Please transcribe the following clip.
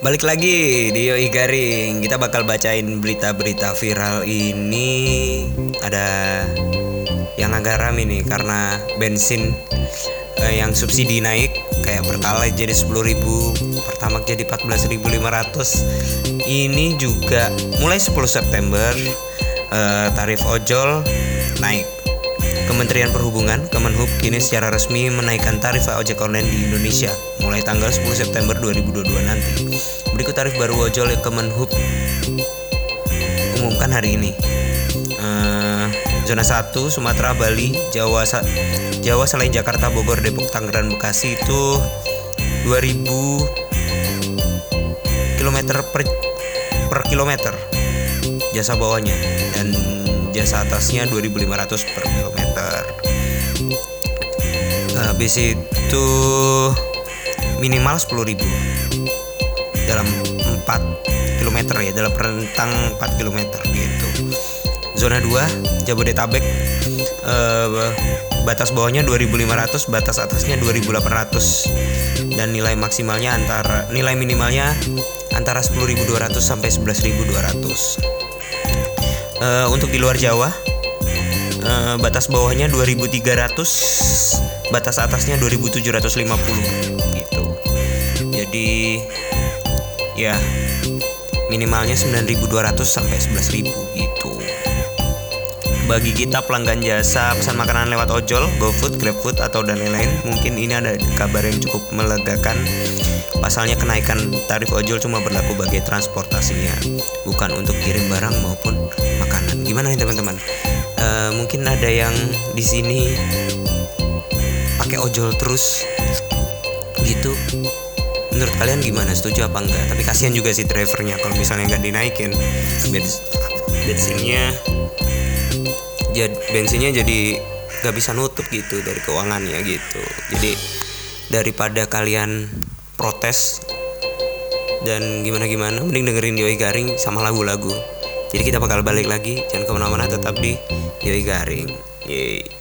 Balik lagi di Yoi Garing. Kita bakal bacain berita-berita viral ini. Ada yang agak rame nih Karena bensin eh, yang subsidi naik Kayak Pertalite jadi 10.000 Pertamax jadi 14.500 Ini juga mulai 10 September eh, Tarif ojol naik Kementerian Perhubungan Kemenhub kini secara resmi menaikkan tarif ojek online di Indonesia mulai tanggal 10 September 2022 nanti. Berikut tarif baru ojol yang Kemenhub umumkan hari ini. Eh, zona 1 Sumatera, Bali, Jawa, Sa- Jawa selain Jakarta, Bogor, Depok, Tangerang, Bekasi itu 2000 kilometer per per kilometer jasa bawahnya dan jasa atasnya 2500 per kilometer. Habis itu minimal 10.000 dalam 4 km ya dalam rentang 4 km gitu. Zona 2 Jabodetabek eh, batas bawahnya 2500 batas atasnya 2800 dan nilai maksimalnya antara nilai minimalnya antara 10.200 sampai 11.200 Eh, untuk di luar Jawa eh, batas bawahnya 2300 batas atasnya 2750 gitu. Jadi ya minimalnya 9200 sampai 11000 gitu bagi kita pelanggan jasa pesan makanan lewat ojol, GoFood, GrabFood atau dan lain-lain. Mungkin ini ada kabar yang cukup melegakan. Pasalnya kenaikan tarif ojol cuma berlaku bagi transportasinya bukan untuk kirim barang maupun makanan. Gimana nih teman-teman? Eh, mungkin ada yang di sini pakai ojol terus gitu. Menurut kalian gimana? Setuju apa enggak? Tapi kasihan juga sih drivernya kalau misalnya nggak dinaikin. Bens- bensinnya jad, bensinnya jadi nggak bisa nutup gitu dari keuangannya gitu. Jadi daripada kalian protes dan gimana gimana mending dengerin Yoi Garing sama lagu-lagu. Jadi kita bakal balik lagi jangan ke mana-mana tetap di Yoi Garing. Yeay.